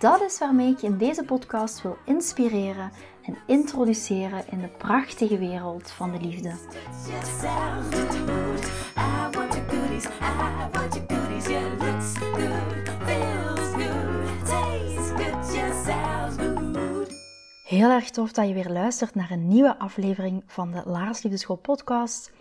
Dat is waarmee ik je in deze podcast wil inspireren en introduceren in de prachtige wereld van de liefde. Heel erg tof dat je weer luistert naar een nieuwe aflevering van de Lars Liefdeschool podcast.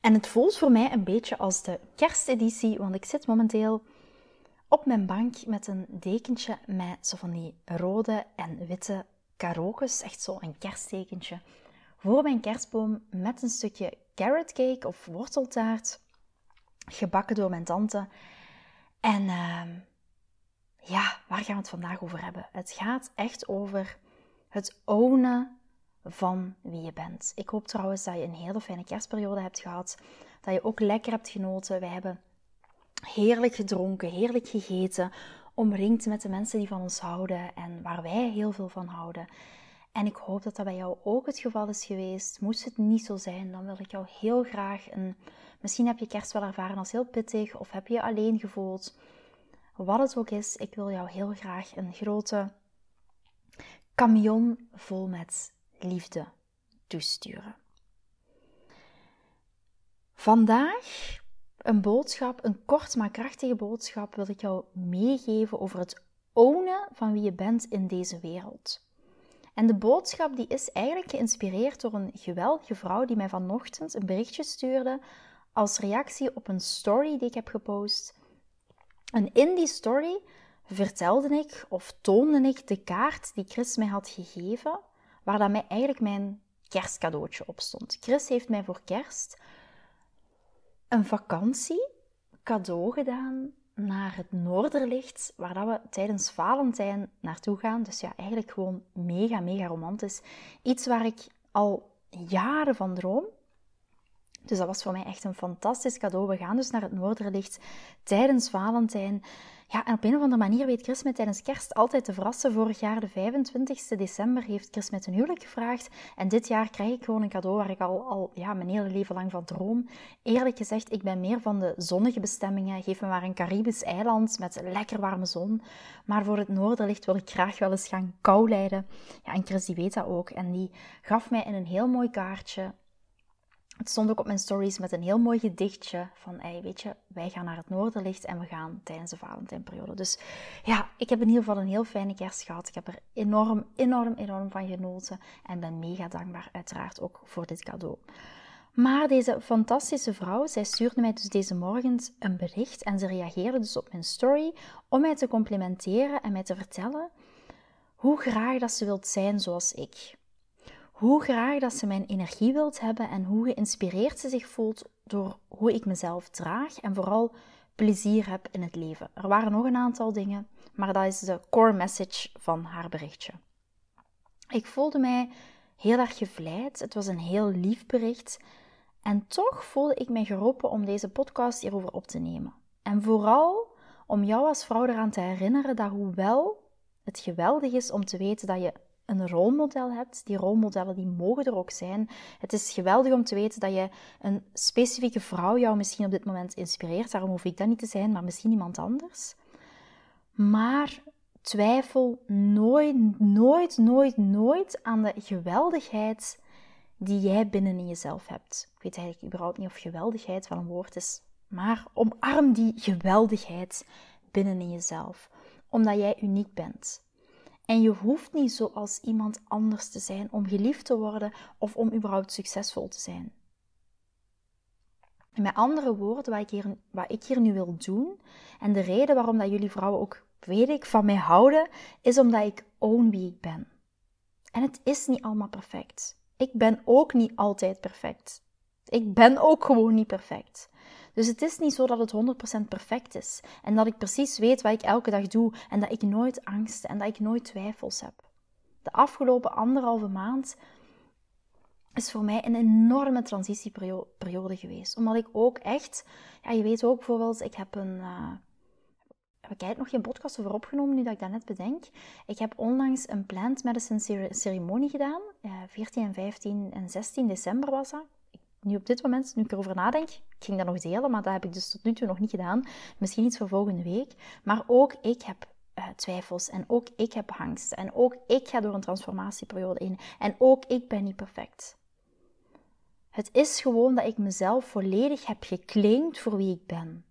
En het voelt voor mij een beetje als de kersteditie, want ik zit momenteel op mijn bank met een dekentje met zo van die rode en witte karookjes, echt zo een kersttekentje, voor mijn kerstboom met een stukje carrot cake of worteltaart, gebakken door mijn tante. En uh, ja, waar gaan we het vandaag over hebben? Het gaat echt over het ownen van wie je bent. Ik hoop trouwens dat je een hele fijne kerstperiode hebt gehad, dat je ook lekker hebt genoten. Wij hebben heerlijk gedronken, heerlijk gegeten, omringd met de mensen die van ons houden en waar wij heel veel van houden. En ik hoop dat dat bij jou ook het geval is geweest. Moest het niet zo zijn, dan wil ik jou heel graag een. Misschien heb je kerst wel ervaren als heel pittig of heb je je alleen gevoeld. Wat het ook is, ik wil jou heel graag een grote camion vol met liefde toesturen. Vandaag een boodschap, een kort maar krachtige boodschap wil ik jou meegeven over het ownen van wie je bent in deze wereld. En de boodschap die is eigenlijk geïnspireerd door een geweldige vrouw die mij vanochtend een berichtje stuurde als reactie op een story die ik heb gepost. En in die story vertelde ik of toonde ik de kaart die Chris mij had gegeven, waar dat mij eigenlijk mijn kerstcadeautje op stond. Chris heeft mij voor kerst een vakantie cadeau gedaan naar het Noorderlicht, waar dat we tijdens Valentijn naartoe gaan. Dus ja, eigenlijk gewoon mega, mega romantisch. Iets waar ik al jaren van droom. Dus dat was voor mij echt een fantastisch cadeau. We gaan dus naar het Noorderlicht tijdens Valentijn. Ja, en op een of andere manier weet Chris me tijdens kerst altijd te verrassen. Vorig jaar, de 25 december, heeft Chris met een huwelijk gevraagd. En dit jaar krijg ik gewoon een cadeau waar ik al, al ja, mijn hele leven lang van droom. Eerlijk gezegd, ik ben meer van de zonnige bestemmingen. Geef me maar een Caribisch eiland met lekker warme zon. Maar voor het noorderlicht wil ik graag wel eens gaan kou leiden. Ja, en Chris die weet dat ook. En die gaf mij in een heel mooi kaartje het stond ook op mijn stories met een heel mooi gedichtje van, weet je, wij gaan naar het noorderlicht en we gaan tijdens de Valentijnperiode. Dus ja, ik heb in ieder geval een heel fijne kerst gehad. Ik heb er enorm, enorm, enorm van genoten en ben mega dankbaar uiteraard ook voor dit cadeau. Maar deze fantastische vrouw, zij stuurde mij dus deze morgen een bericht en ze reageerde dus op mijn story om mij te complimenteren en mij te vertellen hoe graag dat ze wilt zijn zoals ik hoe graag dat ze mijn energie wilt hebben en hoe geïnspireerd ze zich voelt door hoe ik mezelf draag en vooral plezier heb in het leven. Er waren nog een aantal dingen, maar dat is de core message van haar berichtje. Ik voelde mij heel erg gevleid. Het was een heel lief bericht. En toch voelde ik mij geroepen om deze podcast hierover op te nemen. En vooral om jou als vrouw eraan te herinneren dat hoewel het geweldig is om te weten dat je een rolmodel hebt. Die rolmodellen die mogen er ook zijn. Het is geweldig om te weten dat je een specifieke vrouw jou misschien op dit moment inspireert. Daarom hoef ik dat niet te zijn, maar misschien iemand anders. Maar twijfel nooit, nooit, nooit, nooit aan de geweldigheid die jij binnen in jezelf hebt. Ik weet eigenlijk überhaupt niet of geweldigheid wel een woord is, maar omarm die geweldigheid binnen in jezelf, omdat jij uniek bent. En je hoeft niet zoals iemand anders te zijn om geliefd te worden of om überhaupt succesvol te zijn. Met andere woorden, wat ik, hier, wat ik hier nu wil doen, en de reden waarom dat jullie vrouwen ook, weet ik, van mij houden, is omdat ik own wie ik ben. En het is niet allemaal perfect. Ik ben ook niet altijd perfect. Ik ben ook gewoon niet perfect. Dus het is niet zo dat het 100% perfect is en dat ik precies weet wat ik elke dag doe en dat ik nooit angst en dat ik nooit twijfels heb. De afgelopen anderhalve maand is voor mij een enorme transitieperiode geweest. Omdat ik ook echt, ja, je weet ook bijvoorbeeld, ik heb een. Uh, heb ik nog geen podcast over opgenomen, nu dat ik dat net bedenk. Ik heb onlangs een plant medicine ceremonie gedaan. Uh, 14 en 15 en 16 december was dat. Nu op dit moment, nu ik erover nadenk, ik ging dat nog delen, maar dat heb ik dus tot nu toe nog niet gedaan. Misschien iets voor volgende week. Maar ook ik heb uh, twijfels en ook ik heb angst. En ook ik ga door een transformatieperiode in. En ook ik ben niet perfect. Het is gewoon dat ik mezelf volledig heb geclaimd voor wie ik ben.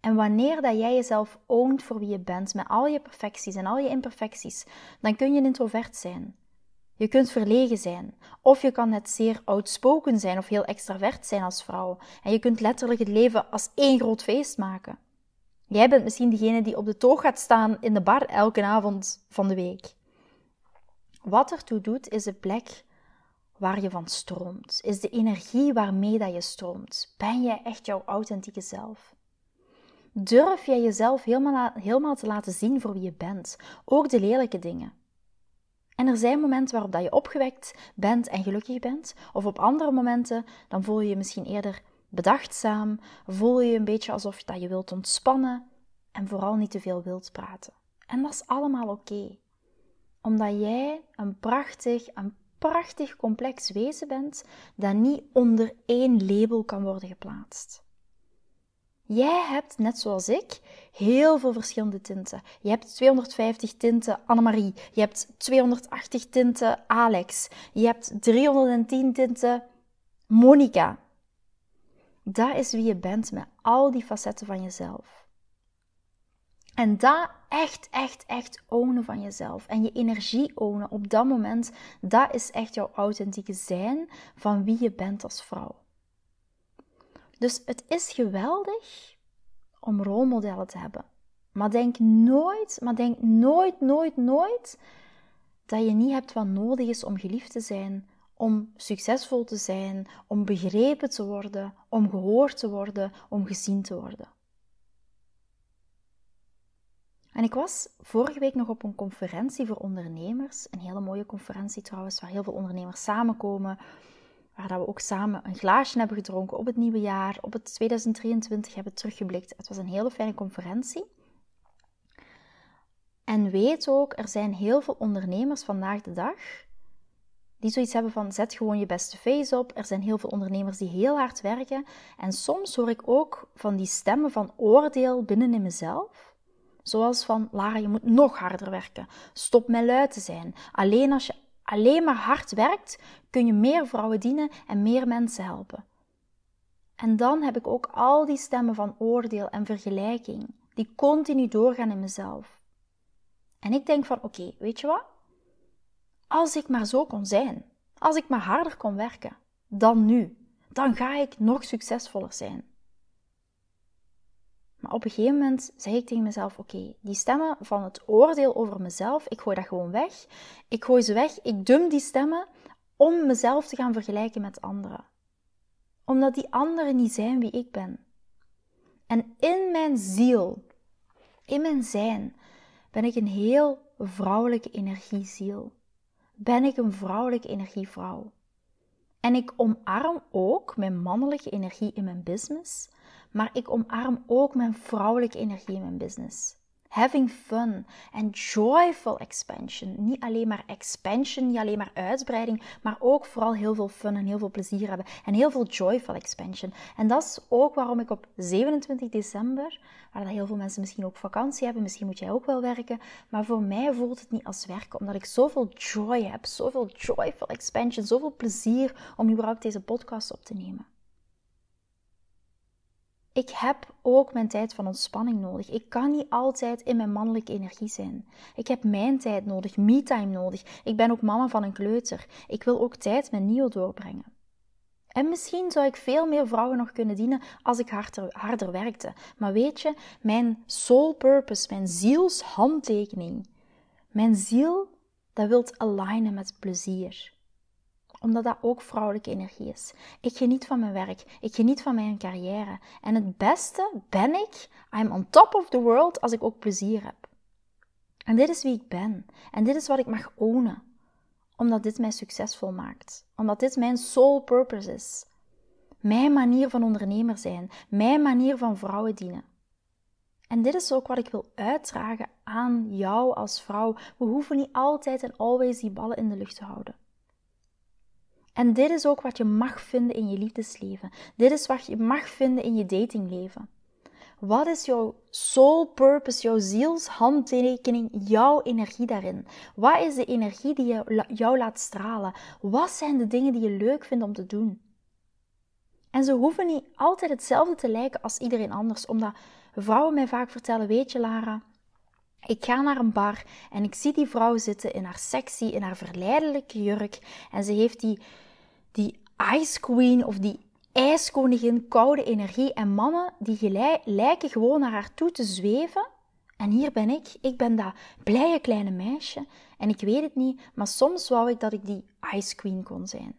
En wanneer dat jij jezelf oont voor wie je bent, met al je perfecties en al je imperfecties, dan kun je een introvert zijn. Je kunt verlegen zijn, of je kan net zeer outspoken zijn of heel extravert zijn als vrouw. En je kunt letterlijk het leven als één groot feest maken. Jij bent misschien degene die op de toog gaat staan in de bar elke avond van de week. Wat ertoe doet, is de plek waar je van stroomt? Is de energie waarmee dat je stroomt? Ben jij echt jouw authentieke zelf? Durf jij jezelf helemaal, helemaal te laten zien voor wie je bent, ook de lelijke dingen? En er zijn momenten waarop dat je opgewekt bent en gelukkig bent, of op andere momenten dan voel je je misschien eerder bedachtzaam, voel je een beetje alsof dat je wilt ontspannen en vooral niet te veel wilt praten. En dat is allemaal oké. Omdat jij een prachtig, een prachtig complex wezen bent dat niet onder één label kan worden geplaatst. Jij hebt, net zoals ik, heel veel verschillende tinten. Je hebt 250 tinten Annemarie. Je hebt 280 tinten Alex. Je hebt 310 tinten Monica. Dat is wie je bent met al die facetten van jezelf. En dat echt, echt, echt ownen van jezelf. En je energie ownen op dat moment, dat is echt jouw authentieke zijn van wie je bent als vrouw. Dus het is geweldig om rolmodellen te hebben. Maar denk nooit, maar denk nooit, nooit, nooit dat je niet hebt wat nodig is om geliefd te zijn, om succesvol te zijn, om begrepen te worden, om gehoord te worden, om gezien te worden. En ik was vorige week nog op een conferentie voor ondernemers. Een hele mooie conferentie trouwens, waar heel veel ondernemers samenkomen. Waar we ook samen een glaasje hebben gedronken op het nieuwe jaar, op het 2023 hebben teruggeblikt. Het was een hele fijne conferentie. En weet ook, er zijn heel veel ondernemers vandaag de dag die zoiets hebben van zet gewoon je beste face op. Er zijn heel veel ondernemers die heel hard werken. En soms hoor ik ook van die stemmen van oordeel binnen in mezelf. Zoals van, Lara, je moet nog harder werken. Stop met lui te zijn. Alleen als je alleen maar hard werkt, kun je meer vrouwen dienen en meer mensen helpen. En dan heb ik ook al die stemmen van oordeel en vergelijking, die continu doorgaan in mezelf. En ik denk van, oké, weet je wat? Als ik maar zo kon zijn, als ik maar harder kon werken, dan nu, dan ga ik nog succesvoller zijn. Maar op een gegeven moment zeg ik tegen mezelf: Oké, die stemmen van het oordeel over mezelf, ik gooi dat gewoon weg. Ik gooi ze weg, ik dum die stemmen om mezelf te gaan vergelijken met anderen. Omdat die anderen niet zijn wie ik ben. En in mijn ziel, in mijn zijn, ben ik een heel vrouwelijke energieziel. Ben ik een vrouwelijke energievrouw. En ik omarm ook mijn mannelijke energie in mijn business maar ik omarm ook mijn vrouwelijke energie in mijn business. Having fun and joyful expansion. Niet alleen maar expansion, niet alleen maar uitbreiding, maar ook vooral heel veel fun en heel veel plezier hebben. En heel veel joyful expansion. En dat is ook waarom ik op 27 december, waar heel veel mensen misschien ook vakantie hebben, misschien moet jij ook wel werken, maar voor mij voelt het niet als werken, omdat ik zoveel joy heb, zoveel joyful expansion, zoveel plezier om überhaupt deze podcast op te nemen. Ik heb ook mijn tijd van ontspanning nodig. Ik kan niet altijd in mijn mannelijke energie zijn. Ik heb mijn tijd nodig, me-time nodig. Ik ben ook mama van een kleuter. Ik wil ook tijd met Nio doorbrengen. En misschien zou ik veel meer vrouwen nog kunnen dienen als ik harder, harder werkte. Maar weet je, mijn soul purpose, mijn zielshandtekening, mijn ziel, dat wilt alignen met plezier omdat dat ook vrouwelijke energie is. Ik geniet van mijn werk. Ik geniet van mijn carrière. En het beste ben ik, I'm on top of the world, als ik ook plezier heb. En dit is wie ik ben. En dit is wat ik mag ownen. Omdat dit mij succesvol maakt. Omdat dit mijn soul purpose is. Mijn manier van ondernemer zijn. Mijn manier van vrouwen dienen. En dit is ook wat ik wil uitdragen aan jou als vrouw. We hoeven niet altijd en always die ballen in de lucht te houden. En dit is ook wat je mag vinden in je liefdesleven. Dit is wat je mag vinden in je datingleven. Wat is jouw soul purpose, jouw zielshandtekening, jouw energie daarin? Wat is de energie die jou laat stralen? Wat zijn de dingen die je leuk vindt om te doen? En ze hoeven niet altijd hetzelfde te lijken als iedereen anders, omdat vrouwen mij vaak vertellen: Weet je, Lara, ik ga naar een bar en ik zie die vrouw zitten in haar sexy, in haar verleidelijke jurk. En ze heeft die, die ice queen of die ijskoningin, koude energie. En mannen die lijken gewoon naar haar toe te zweven. En hier ben ik. Ik ben dat blije kleine meisje. En ik weet het niet, maar soms wou ik dat ik die ice queen kon zijn.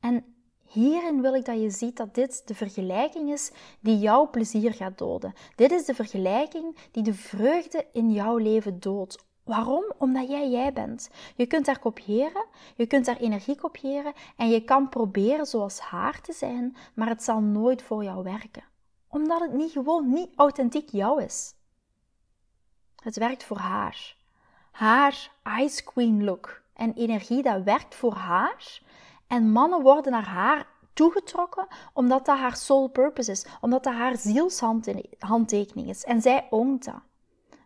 En Hierin wil ik dat je ziet dat dit de vergelijking is die jouw plezier gaat doden. Dit is de vergelijking die de vreugde in jouw leven doodt. Waarom? Omdat jij jij bent. Je kunt daar kopiëren, je kunt daar energie kopiëren en je kan proberen zoals haar te zijn, maar het zal nooit voor jou werken. Omdat het niet gewoon niet authentiek jou is. Het werkt voor haar. Haar Ice Queen look en energie dat werkt voor haar en mannen worden naar haar toegetrokken omdat dat haar soul purpose is, omdat dat haar zielshandtekening is. En zij oont dat.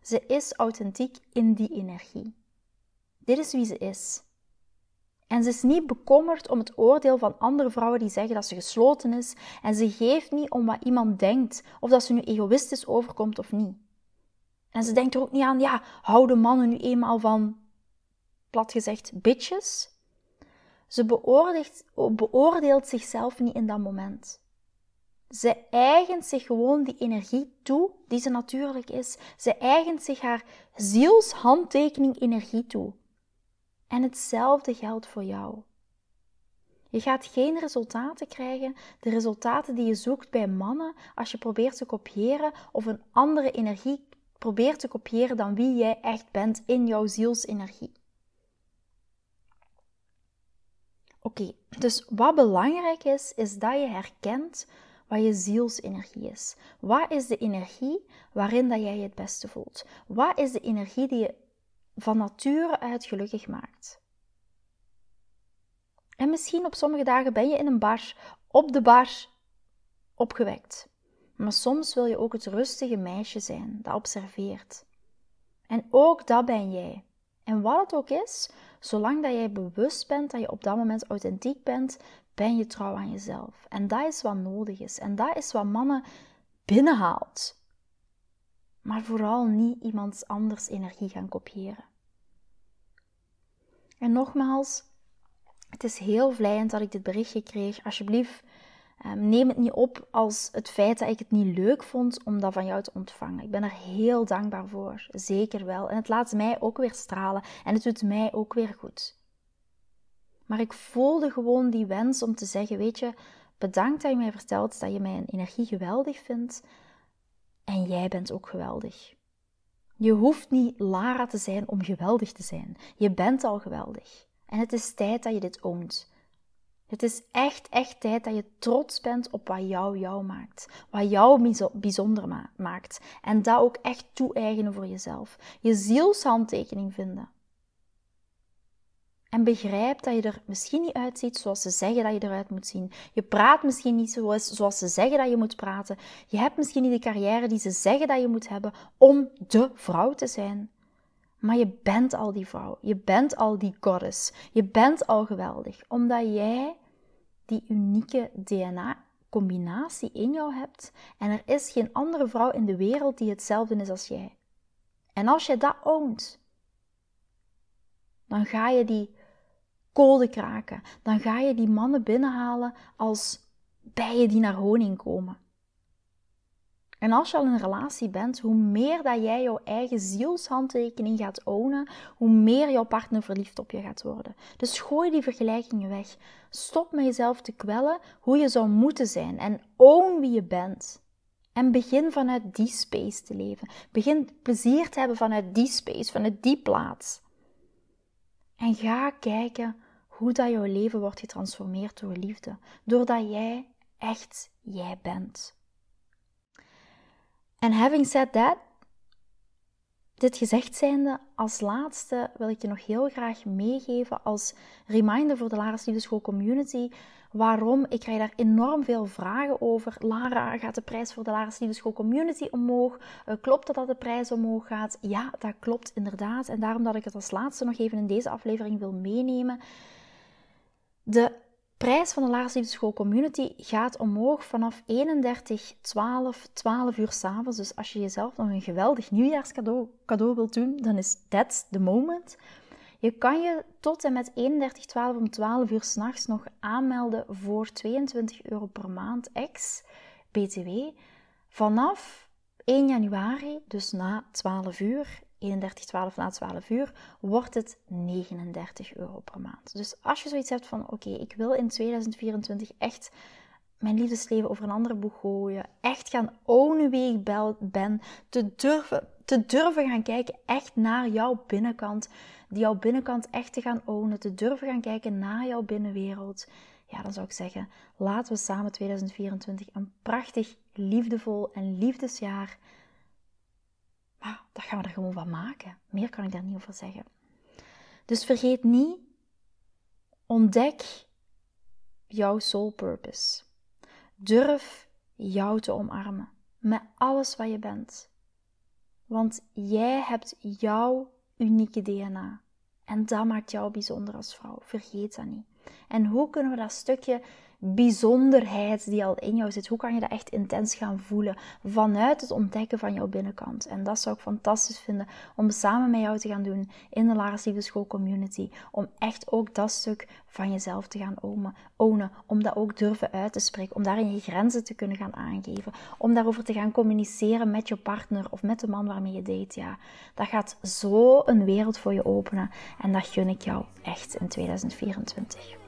Ze is authentiek in die energie. Dit is wie ze is. En ze is niet bekommerd om het oordeel van andere vrouwen die zeggen dat ze gesloten is. En ze geeft niet om wat iemand denkt, of dat ze nu egoïstisch overkomt of niet. En ze denkt er ook niet aan, ja, houden mannen nu eenmaal van, plat gezegd, bitches? Ze beoordeelt, beoordeelt zichzelf niet in dat moment. Ze eigent zich gewoon die energie toe die ze natuurlijk is. Ze eigent zich haar zielshandtekening energie toe. En hetzelfde geldt voor jou. Je gaat geen resultaten krijgen, de resultaten die je zoekt bij mannen, als je probeert te kopiëren of een andere energie probeert te kopiëren dan wie jij echt bent in jouw zielsenergie. Oké, dus wat belangrijk is, is dat je herkent wat je zielsenergie is. Wat is de energie waarin dat jij je het beste voelt? Wat is de energie die je van nature uit gelukkig maakt? En misschien op sommige dagen ben je in een bar, op de bar, opgewekt. Maar soms wil je ook het rustige meisje zijn dat observeert. En ook dat ben jij. En wat het ook is, zolang dat jij bewust bent dat je op dat moment authentiek bent, ben je trouw aan jezelf. En dat is wat nodig is. En dat is wat mannen binnenhaalt. Maar vooral niet iemands anders energie gaan kopiëren. En nogmaals, het is heel vlijend dat ik dit berichtje kreeg. Alsjeblieft, Ehm, neem het niet op als het feit dat ik het niet leuk vond om dat van jou te ontvangen. Ik ben er heel dankbaar voor, zeker wel. En het laat mij ook weer stralen en het doet mij ook weer goed. Maar ik voelde gewoon die wens om te zeggen: Weet je, bedankt dat je mij vertelt dat je mijn energie geweldig vindt. En jij bent ook geweldig. Je hoeft niet Lara te zijn om geweldig te zijn. Je bent al geweldig. En het is tijd dat je dit oont. Het is echt, echt tijd dat je trots bent op wat jou jou maakt. Wat jou bijzonder maakt. En dat ook echt toe-eigenen voor jezelf. Je zielshandtekening vinden. En begrijp dat je er misschien niet uitziet zoals ze zeggen dat je eruit moet zien. Je praat misschien niet zoals, ze zeggen dat je moet praten. Je hebt misschien niet de carrière die ze zeggen dat je moet hebben om de vrouw te zijn. Maar je bent al die vrouw. Je bent al die goddess. Je bent al geweldig. Omdat jij die unieke DNA-combinatie in jou hebt. En er is geen andere vrouw in de wereld die hetzelfde is als jij. En als je dat oont, dan ga je die code kraken. Dan ga je die mannen binnenhalen als bijen die naar honing komen. En als je al in een relatie bent, hoe meer dat jij jouw eigen zielshandtekening gaat ownen, hoe meer jouw partner verliefd op je gaat worden. Dus gooi die vergelijkingen weg. Stop met jezelf te kwellen hoe je zou moeten zijn en own wie je bent. En begin vanuit die space te leven. Begin plezier te hebben vanuit die space, vanuit die plaats. En ga kijken hoe dat jouw leven wordt getransformeerd door liefde. Doordat jij echt jij bent. En having said that, dit gezegd zijnde, als laatste wil ik je nog heel graag meegeven als reminder voor de Lara's Liefdeschool community. Waarom? Ik krijg daar enorm veel vragen over. Lara, gaat de prijs voor de Lara's Liefdeschool community omhoog? Uh, klopt dat dat de prijs omhoog gaat? Ja, dat klopt inderdaad. En daarom dat ik het als laatste nog even in deze aflevering wil meenemen. De prijs van de Laarsliefdeschool Community gaat omhoog vanaf 31, 12, 12 uur s'avonds. Dus als je jezelf nog een geweldig nieuwjaarscadeau cadeau wilt doen, dan is that the moment. Je kan je tot en met 31, 12 om 12 uur s'nachts nog aanmelden voor 22 euro per maand ex BTW. Vanaf 1 januari, dus na 12 uur, 31, 12 na 12 uur, wordt het 39 euro per maand. Dus als je zoiets hebt van, oké, ik wil in 2024 echt mijn liefdesleven over een andere boeg gooien, echt gaan ownen wie ik ben, te durven, te durven gaan kijken echt naar jouw binnenkant, die jouw binnenkant echt te gaan ownen, te durven gaan kijken naar jouw binnenwereld, ja, dan zou ik zeggen, laten we samen 2024 een prachtig, liefdevol en liefdesjaar maar dat gaan we er gewoon van maken. Meer kan ik daar niet over zeggen. Dus vergeet niet, ontdek jouw soul purpose. Durf jou te omarmen met alles wat je bent. Want jij hebt jouw unieke DNA. En dat maakt jou bijzonder als vrouw. Vergeet dat niet. En hoe kunnen we dat stukje bijzonderheid die al in jou zit. Hoe kan je dat echt intens gaan voelen vanuit het ontdekken van jouw binnenkant? En dat zou ik fantastisch vinden om samen met jou te gaan doen in de Lara's Liefdeschool community. Om echt ook dat stuk van jezelf te gaan ownen. Om dat ook durven uit te spreken. Om daarin je grenzen te kunnen gaan aangeven. Om daarover te gaan communiceren met je partner of met de man waarmee je date. Ja, dat gaat zo een wereld voor je openen. En dat gun ik jou echt in 2024.